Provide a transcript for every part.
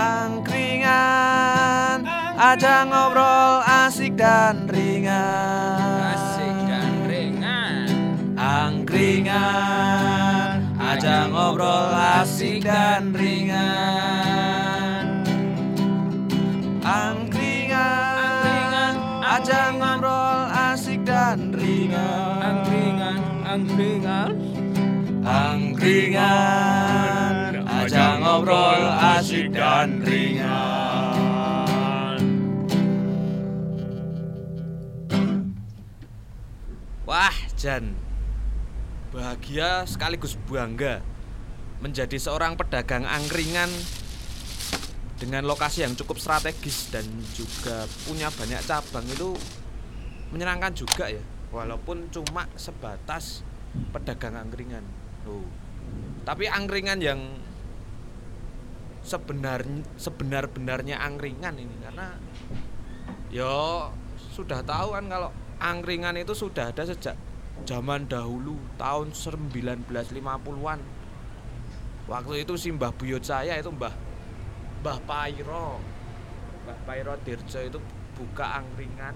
Angkringan Ajang ngobrol asik dan ringan Asik dan ringan. Angkringan Ajang ngobrol asik dan ringan Angkringan Ajang ngobrol asik dan ringan Angkringan, angkringan. Angkringan Ajang ngobrol asik dan ringan. Wah Jan. Bahagia sekaligus bangga Menjadi seorang pedagang angkringan Dengan lokasi yang cukup strategis Dan juga punya banyak cabang itu Menyenangkan juga ya. Walaupun cuma sebatas pedagang angkringan. Tuh. Tapi angkringan yang sebenarnya sebenar-benarnya angkringan ini karena yo sudah tahu kan kalau angkringan itu sudah ada sejak zaman dahulu tahun 1950-an. Waktu itu si Mbah Buyut saya itu Mbah Mbah Pairo. Mbah Pairo Dirjo itu buka angkringan.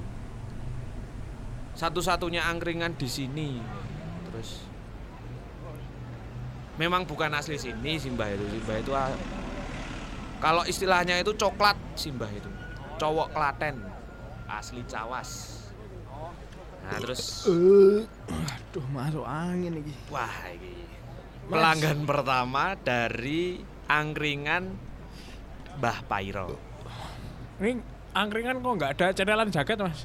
Satu-satunya angkringan di sini. Terus memang bukan asli sini Simbah itu Simbah itu kalau istilahnya itu coklat Simbah itu. Cowok Klaten. Asli Cawas. Nah terus Aduh, masuk angin iki. wah ini pelanggan pertama dari angkringan Mbah Pairo. Ini angkringan kok nggak ada cetelan jaket, Mas?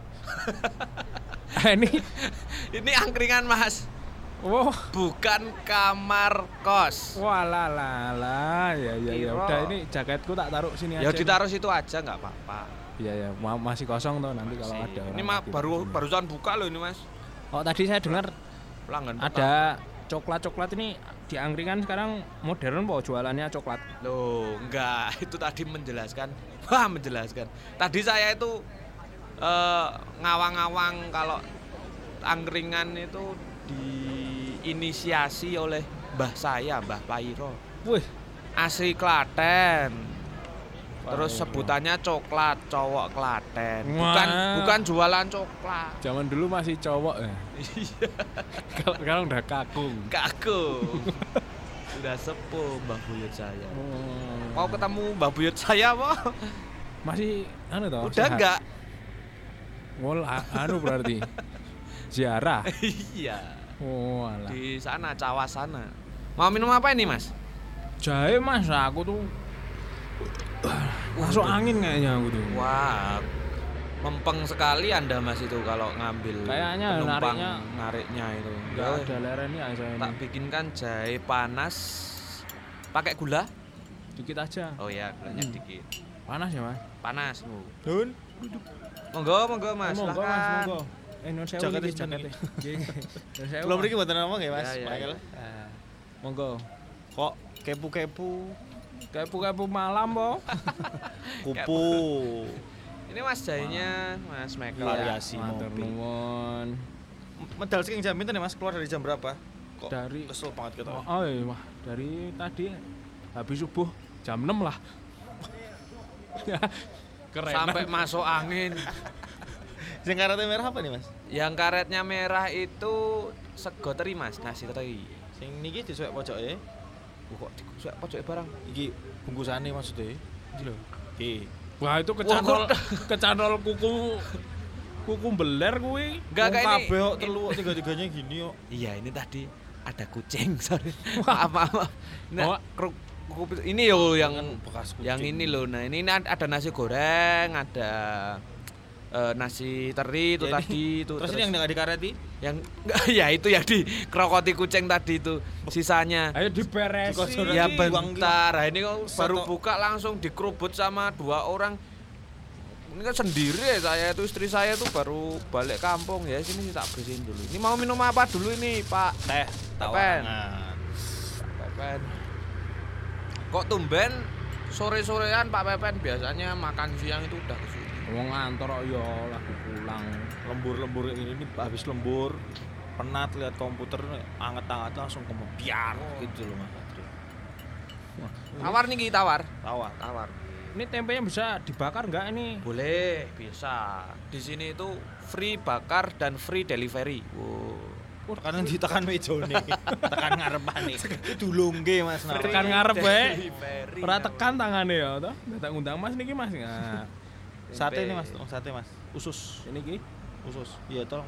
Ah, ini ini angkringan mas Wah, bukan kamar kos lah. Ya ya ya udah ini jaketku tak taruh sini ya aja. ditaruh situ aja nggak apa-apa Iya ya, ma- masih kosong tuh nanti kalau ada orang. ini mah baru barusan buka loh ini mas Oh, tadi saya dengar pelanggan ada coklat-coklat ini di angkringan sekarang modern kok jualannya coklat. Loh, enggak, itu tadi menjelaskan. Wah, menjelaskan. Tadi saya itu eh, ngawang-ngawang kalau angkringan itu diinisiasi oleh mbah saya, Mbah Pairo. Wih, Asli Klaten. Terus sebutannya coklat, cowok Klaten. Wah. Bukan bukan jualan coklat. zaman dulu masih cowok ya. Iya, sekarang udah kakung. kaku. Sudah sepuh Mbah Buyut saya. Hmm. Mau ketemu Mbah Buyut saya, mau? masih anu toh? Udah sehat? enggak? Ngol anu berarti. Ziarah. iya. Oh, alah. di sana cawas sana mau minum apa ini mas Jahe Mas, aku tuh masuk angin kayaknya aku tuh. wah mempeng sekali anda mas itu kalau ngambil Kayaknya penumpang nariknya- nariknya itu Enggak Ya, ada lerennya saya tak ini. bikinkan jahe panas pakai gula Dikit aja. oh ya gulanya Hmm. dikit Panas ya, Mas? panas Bu. Dun. monggo monggo mas monggo Mas, monggo. Eh, non sewu Jaketnya iki jenenge. jaketnya. Nggih, nggih. Non sewu, Belum Mas. mriki mboten ngomong ya, Mas. Ya, ya, Michael. ya. Ah, Monggo. Kok kepu-kepu, Kepu-kepu malam, po. kupu. ini mas jahenya mas Michael Variasi Matur nuwun. Medal saking jam pinten ya, Mas? Keluar dari jam berapa? Kok Dari- kesel banget gitu. Oh, oh iya, wah, dari tadi habis subuh jam 6 lah. Keren. sampai masuk angin Sing karetnya merah apa nih, Mas? yang karetnya merah itu sego teri mas nasi teri Sing niki disuwek pojoke. Wah, kok di pojok barang Iki bungkusane maksudnya. Iki lho. Iki. Wah, itu kecantol kecantol kuku kuku beler kuwi. Enggak Wong kayak ini. kabeh kok telu tiga-tiganya gini kok. Iya, ini tadi ada kucing, sorry. maaf, maaf. maaf. Nah, Oh. kru- kuku- ini yo yang bekas kucing. yang ini loh. Nah, ini ada nasi goreng, ada eh, nasi teri itu ini- tadi itu Terus ini yang enggak dikareti? yang enggak ya itu yang di krokoti kucing tadi itu sisanya. Ayo diberesin. Ya bentar, nah, ini kok baru buka langsung dikerubut sama dua orang. Ini kan sendiri ya saya itu istri saya tuh baru balik kampung ya sini tak bersihin dulu. Ini mau minum apa dulu ini Pak? Teh Pepen. tawangan. Pepen. Kok tumben sore-sorean Pak Pepen biasanya makan siang itu udah. Wong ngantor kok ya lagi pulang. Lembur-lembur ini, ini habis lembur penat lihat komputer anget-anget langsung kemudian gitu loh Mas Adri. Tawar nih Ki, tawar. Tawar. Tawar. Ini tempenya bisa dibakar nggak ini? Boleh, bisa. Di sini itu free bakar dan free delivery. Wow. Tekan di tekan mejone. tekan ngarepane. Dulungke Mas. Nah. Tekan ngarep wae. Delivery. Ora tekan tangannya ya toh. Datang ngundang Mas niki Mas. Nah, Sate ini Mas, oh, sate Mas. Usus, ini ki usus. Iya, tolong.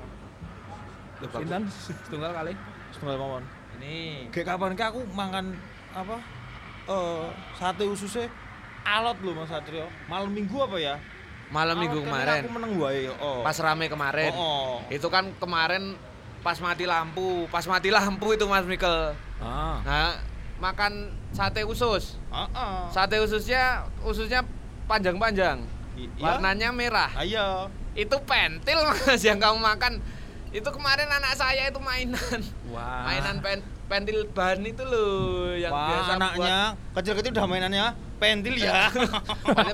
Sinten setunggal kali. Setunggal mawon. Ini Kayak kapan ke aku mangan apa? Eh, sate ususnya alot loh Mas Satrio. Malam Minggu apa ya? malam minggu Alot kan kemarin Aku meneng wae. Oh. pas rame kemarin. Oh, oh. Itu kan kemarin pas mati lampu, pas mati lampu itu Mas Mikel. Ah. Nah, makan sate usus. Heeh. Sate ususnya ususnya panjang-panjang. Iya. Warnanya merah. Ayo. Itu pentil Mas yang kamu makan. Itu kemarin anak saya itu mainan. Wah. Mainan pen, pentil ban itu loh yang Wah, biasa anaknya kecil-kecil udah mainannya pentil ya.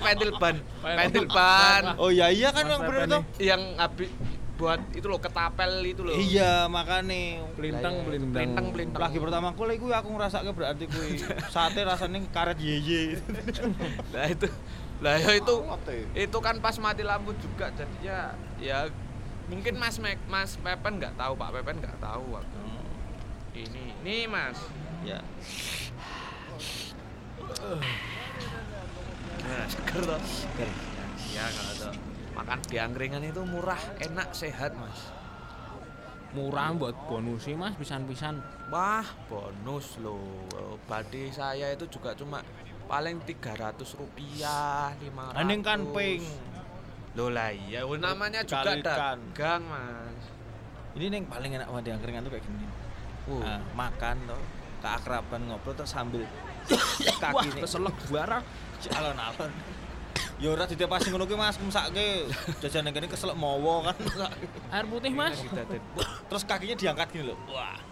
pentil ban. pentil ban oh iya iya kan yang bener Pepe tuh. yang habis buat itu loh ketapel itu loh. Iya, makane Pelintang, Lah, iya. pelintang. Pelintang, pelintang. lagi pertama aku iku aku ngerasake berarti kuwi sate rasanya karet yeye. Lah itu lah ya itu itu kan pas mati lampu juga jadinya ya mungkin Mas Mek, Mas Pepen nggak tahu Pak Pepen nggak tahu waktu ini. Nih Mas. Ya. nah, seger. Toh seger ya kalau tuh makan di angkringan itu murah enak sehat Mas. Murah buat bonus sih Mas pisan-pisan. wah bonus loh. Badi saya itu juga cuma paling 300 rupiah 500 Aning kan ping. Loh lah iya, oh, namanya juga dagang mas. Ini yang paling enak sama di angkringan tuh kayak gini. Uh, Nah, makan tuh keakraban ngobrol tuh sambil kaki nih keselak barang. alon-alon. Ya ora ditepasi ngono ki Mas, mesake jajane kene keselak mawa kan. Air putih Mas. Terus kakinya diangkat gini loh. Wah.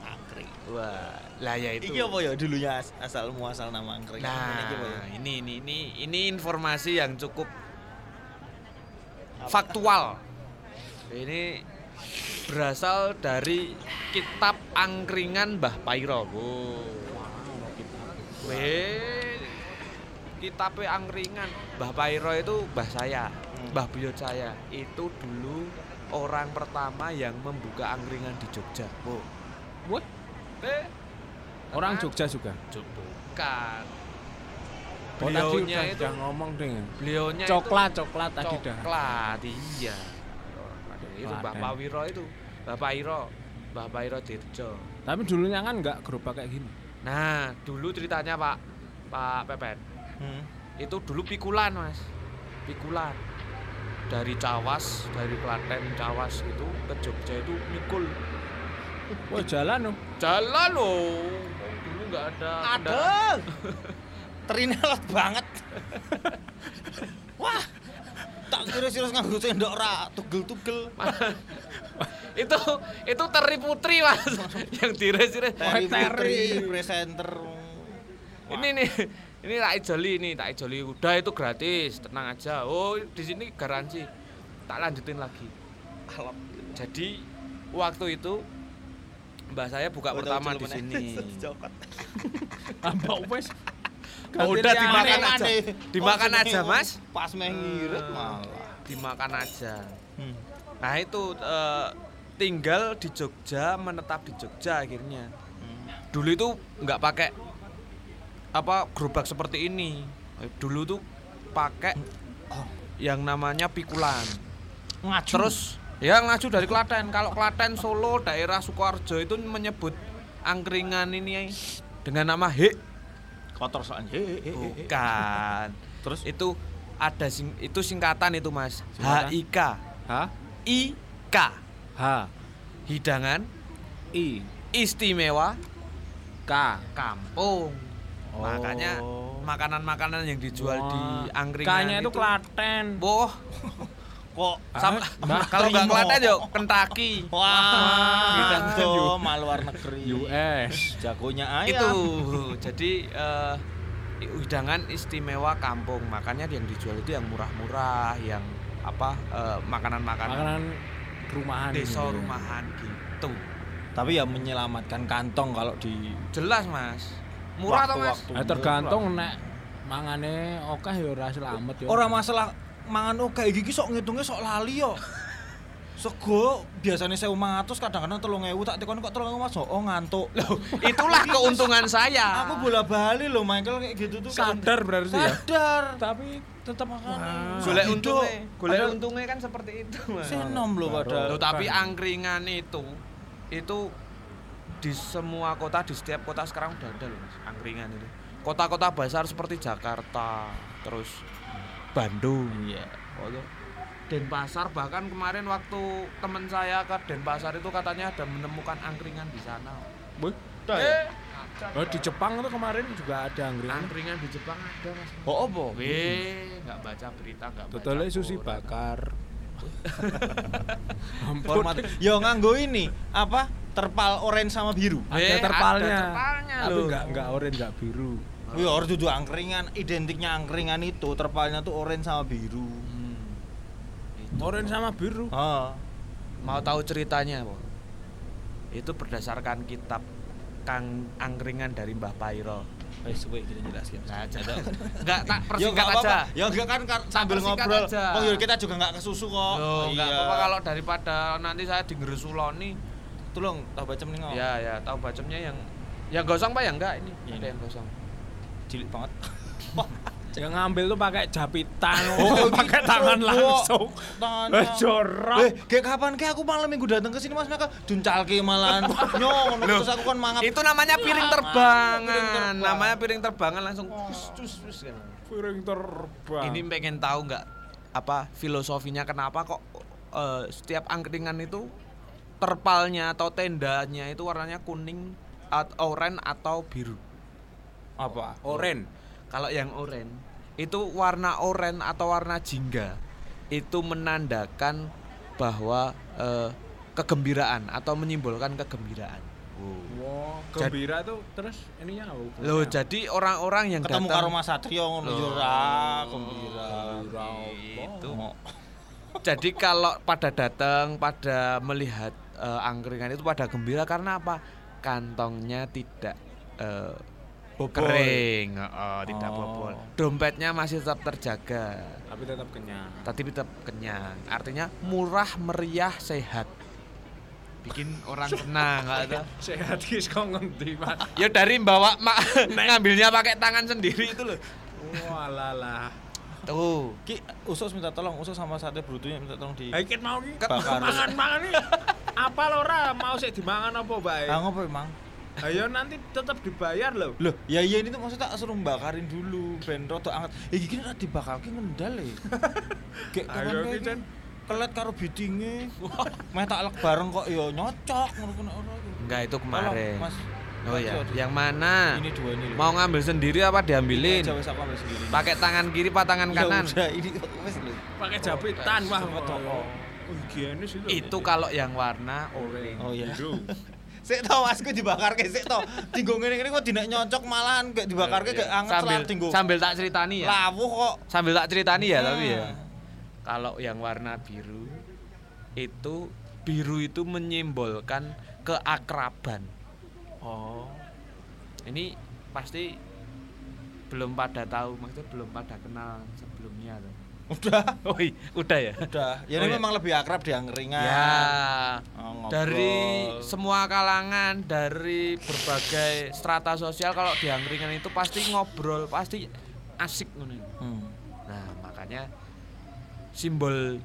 Wah, lah ya itu. Iki apa ya dulunya as- asal muasal nama angkring? Nah, Ini ya? ini ini ini ini informasi yang cukup faktual. Ini berasal dari kitab angkringan Mbah Pairo. Wow. Weh, kitab angkringan Mbah Pairo itu mbah saya, Hmm. Mbah buyut saya. Itu dulu orang pertama yang membuka angkringan di Jogja. Wow. Eh, orang. Jogja juga. Bukan. Oh, Beliaunya itu udah ngomong deh. beliaunya Coklat, coklat itu tadi dah. coklat iya itu. Bapak Wiro itu Bapak Iro Bapak Iro Dirjo Tapi dulunya kan nggak gerobak kayak gini. nah dulu ceritanya Pak Pak Pepet Hmm. itu dulu pikulan mas pikulan dari Cawas dari Klaten Cawas itu ke Jogja itu pikul Wah jalan loh. jalan loh dulu nggak ada. Ada. Terinalot banget. Wah. Tak kira serius nganggo sendok ra tugel-tugel. itu itu teri putri mas yang dire-dire Teri Teri. Putri, presenter. ini nih ini tak ijoli ini tak ijoli udah itu gratis tenang aja oh di sini garansi tak lanjutin lagi jadi waktu itu mbak saya buka pertama di sini Apa wes? Oh, udah dimakan aja. Oh, Dimakan aja, Mas. Pas mengirit Hmm. malah. dimakan aja Hmm. nah itu eh, tinggal di Jogja menetap di Jogja akhirnya Hmm. dulu itu nggak pakai apa gerobak seperti ini Eh, dulu tuh pakai Oh. yang namanya pikulan Ngaju. terus ya ngaju dari Klaten. Kalau Klaten Solo daerah Sukoharjo itu menyebut angkringan ini dengan nama Hik. Kotor soalnya. Eh, eh, eh. bukan. Terus? Itu ada sing, itu singkatan itu mas. Singkatan? HIK H IK H. Hidangan? I. Istimewa? K. kampung. Oh. makanya makanan-makanan yang dijual di Wah, angkringan K-nya itu Klaten. Boh, kok sama, Mbak, kalau nggak. Klaten yuk Kentucky. Wah, Gitu. tuh mal luar negeri. US. Jagonya ayam. Itu. Jadi eh, hidangan istimewa kampung. Makanya yang dijual itu yang murah-murah, yang apa eh, makanan-makanan Makanan rumahan. desa gitu. rumahan gitu. Tapi ya menyelamatkan kantong kalau di Jelas, Mas. Murah toh, Mas? Waktu-waktu Eh, tergantung nek mangane oke ya ora selamat ya. Ora masalah mangan oke iki iki sok ngitungnya sok lali yo. Sego biasanya 1500 kadang-kadang 3000 tak tekon kok 3000 Mas oh ngantuk. Loh, itulah keuntungan saya. Aku bola-bali loh Michael kayak gitu tuh. sadar berarti ya. Sadar. Tapi tetap Wah. golek Hidup. untungnya, golek untungnya kan seperti itu. Mas. Senom loh padahal. Loh, tapi angkringan itu itu di semua kota di setiap kota sekarang udah ada loh Mas, angkringan itu. Kota-kota besar seperti Jakarta, terus Bandung, Iya. oh. Denpasar bahkan kemarin waktu teman saya ke Denpasar itu katanya ada menemukan angkringan di sana. Wih, Eh, Oh, di Jepang tuh kemarin juga ada angkringan. angkringan di Jepang ada Mas. Oh apa? Weh, nggak baca berita, nggak baca. Totalnya sushi koran. bakar. Ampun. Yo nganggo ini apa? Terpal orange sama biru. Ada Eh, terpalnya. ada terpalnya Tapi enggak enggak orange enggak biru. Wih, harus duduk angkringan, identiknya angkringan itu terpalnya tuh orange sama biru. Hmm. Itu. Orange sama biru. Ah. Mau tahu ceritanya, Pak? Itu berdasarkan kitab Kang Angkringan dari Mbah Pairo. Wes kowe kita jelaskan. Nah, jadi enggak tak Ya persingkat aja. Ya enggak kan kar- sambil ngobrol. aja. Oh, yuk, kita juga enggak kesusu kok. Loh, enggak Iya. apa-apa kalau daripada nanti saya digresuloni. Tolong tahu baca mending Ya, ya, tahu bacemnya yang yang gosong Pak ya enggak ini. Ini. Ada yang gosong. Cilik banget. Yang ngambil tuh pakai japitan, Oh, pakai gitu, tangan langsung. Eh, jorok. Eh, kayak kapan kayak aku malam minggu datang ke sini Mas Naka duncalke malahan. Nyong, terus aku kan mangap. Itu namanya piring Piring terbangan. terbang. Namanya piring terbangan langsung cus cus cus kan. Piring terbang. Ini pengen tahu nggak apa filosofinya kenapa kok eh, setiap angkringan itu terpalnya atau tendanya itu warnanya kuning atau oranye atau biru. Apa? orange. Kalau yang oranye itu warna oranye atau warna jingga itu menandakan bahwa eh, kegembiraan atau menyimbolkan kegembiraan. Wah, gembira tuh terus ininya apa? hubungannya? Loh, jadi orang-orang yang Ketemu datang karo Mas Satrio ngono Loh. yo ra gembira. Gembira Itu. Oh. Jadi kalau pada datang, pada melihat eh, angkringan itu pada gembira karena apa? Kantongnya tidak eh, Bobol. kering, oh, tidak Oh. bobol. Dompetnya masih tetap terjaga, Tapi tetap kenyang. tapi tetap kenyang. Artinya murah, meriah, sehat. Bikin orang senang, nggak ada. Sehat ki kok ngendi, Mas? Ya dari bawa mak ngambilnya pakai tangan sendiri itu loh. Walalah. Tuh. Ki usus minta tolong, usus sama sate brutunya minta tolong di. Hai kit mau ki Bakar. mangan-mangan iki. Apa lo ora mau sik dimangan apa bae? Ah ngopo emang? Ayo nanti tetap dibayar loh. Loh, ya iya ini tuh maksudnya tak suruh bakarin dulu ben rada anget. Eh iki nek dibakarke ngendal e. Kayak Ayo, kapan ki, kayak Cen. kelet karo bidinge. Meh tak lek bareng kok ya nyocok ngono. Enggak itu kemarin. Mas. Oh ya, Ayo, yang mana? Ini dua ini. loh. Mau ngambil sendiri apa diambilin? Aja wis aku ambil sendiri. Pakai tangan kiri apa tangan Ya kanan? udah, ini wis lho. Pakai japitan wah Coba kok. Oh, higienis itu. Itu kalau yang warna orange. Oh iya. Sik to masku dibakarke sik to. Tinggo ngene-ngene kok dinek nyocok malahan kayak dibakarke Iya, kayak anget Sambil tinggo. sambil tak ceritani ya. Lawuh kok. Sambil tak ceritani ya tapi ya. Kalau yang warna biru itu biru itu menyimbolkan keakraban. Oh. Ini pasti belum pada tahu, maksudnya belum pada kenal sebelumnya tuh. Udah. Oh, iya, udah ya. Udah. Ya Oh, ini iya. memang lebih akrab di angkringan. Ya, Oh, ngobrol. dari semua kalangan, dari berbagai strata sosial kalau di angkringan itu pasti ngobrol, pasti asik ngono. Hmm. Nah, makanya simbol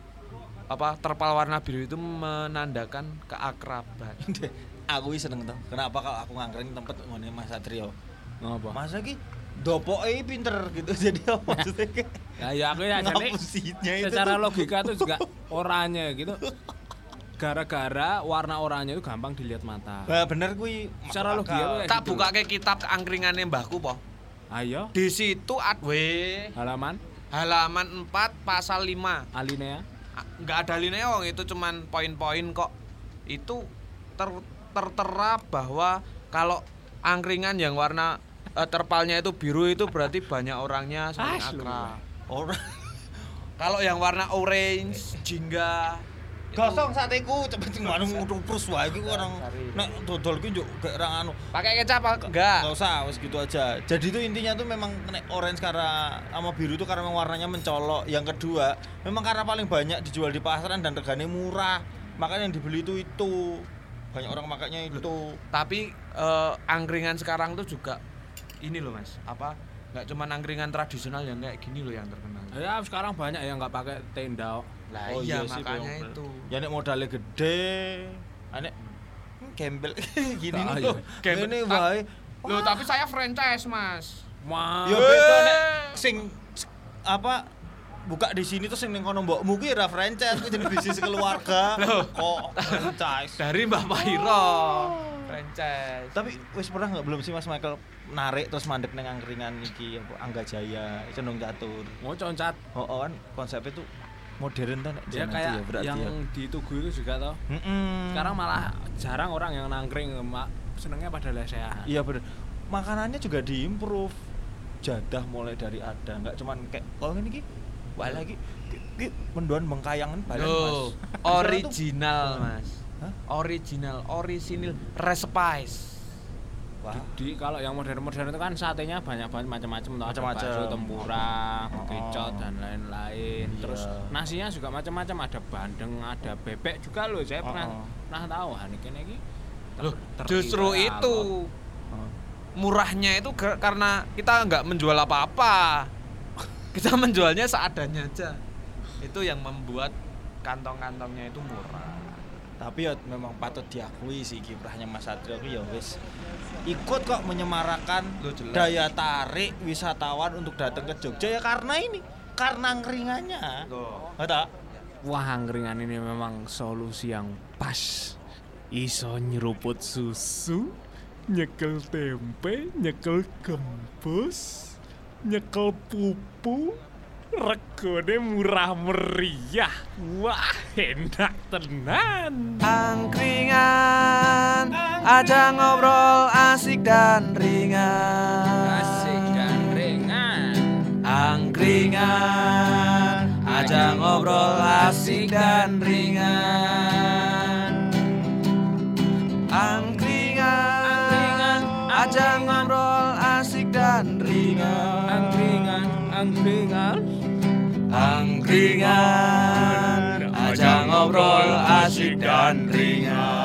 apa terpal warna biru itu menandakan keakraban. aku seneng tuh. Kenapa kalau aku ngangkring tempat ngene Mas Satrio? Ngapa? Masa ki dopoke pinter gitu. Jadi apa maksudnya ki? Ya aku ya jadi secara logika tuh juga oranye gitu. Gara-gara warna oranye itu gampang dilihat mata. Bah, bener kuwi. Secara logika Tak gitu. buka ke kitab angkringannya mbahku po. Ayo, Di situ adwe halaman halaman 4 pasal 5. alinea. Ah, nggak ada linea wong itu cuman poin-poin kok itu ter tertera bahwa kalau angkringan yang warna eh, terpalnya itu biru itu berarti banyak orangnya saling Ah, akrab. Ora. Kalau yang warna orange, jingga Gosong sateku cepet sing manung ngutupus wae iki orang nek dodol ki njuk gak ra anu. Pakai kecap apa enggak? Gak usah, wes gitu aja. Jadi itu intinya tuh memang nek orange karena sama biru itu karena warnanya mencolok. Yang kedua, memang karena paling banyak dijual di pasaran dan regane murah. Makanya yang dibeli itu itu. Banyak orang makanya itu. Tapi eh, angkringan sekarang tuh juga ini loh mas, apa? Nggak cuma angkringan tradisional yang kayak gini loh yang terkenal. Ya sekarang banyak yang nggak pakai tenda. Lah Oh iya, iya sih, makanya Bang. itu. Ya nek modalnya gede, ane gembel gini Ah, nih iya. loh. Gembel. Ini. Loh, tapi saya franchise, Mas. Wah. Ya beda nek sing apa buka di sini tuh sing ning kono mbokmu kuwi ora franchise, jadi bisnis keluarga. Kok franchise. Dari Mbak Mahiro. Franchise. Tapi wis pernah nggak belum sih Mas Michael narik terus mandek neng angkringan iki Angga Jaya, Cenung Catur. Mau concat. Oh, oh kan konsepnya tuh modern kan Ya kayak yang di Tugu itu juga toh. Mm-mm. Sekarang malah jarang orang yang nangkring, mak senengnya pada lesehan. Iya bener. Makanannya juga diimprove. Jadah mulai dari ada, nggak cuman kayak oh ini ki, wah lagi ki menduan bengkayangan badan Loh, mas. original, Mas. Hah? Original, orisinil, recipe. Wah. Di kalau yang modern-modern itu kan satenya banyak banget macam-macam toh. Ada Macam-macam. bakso, tempura, Oh. kecot dan lain-lain. Iya. Terus nasinya juga macam-macam, ada bandeng, ada bebek juga loh. Saya pernah Oh. pernah tahu hani kene iki. Loh, justru itu Oh. murahnya itu karena kita nggak menjual apa-apa. Kita menjualnya seadanya aja. Itu yang membuat kantong-kantongnya itu murah. Tapi ya memang patut diakui sih kiprahnya Mas Satrio itu ya wis ikut kok menyemarakan Loh, jelas. daya tarik wisatawan untuk datang ke Jogja ya karena ini karena angkringannya. Ada? Wah, angkringan ini memang solusi yang pas. Iso nyeruput susu, nyekel tempe, nyekel gembus, nyekel pupu, regone murah meriah. Wah, enak tenan. Angkringan, aja ngobrol asik dan ringan. Asik dan ringan. Angkringan, aja ngobrol asik dan ringan. Angkringan, aja ngobrol asik dan ringan. Angkringan, angkringan. Angkringan, aja ngobrol asik dan ringan.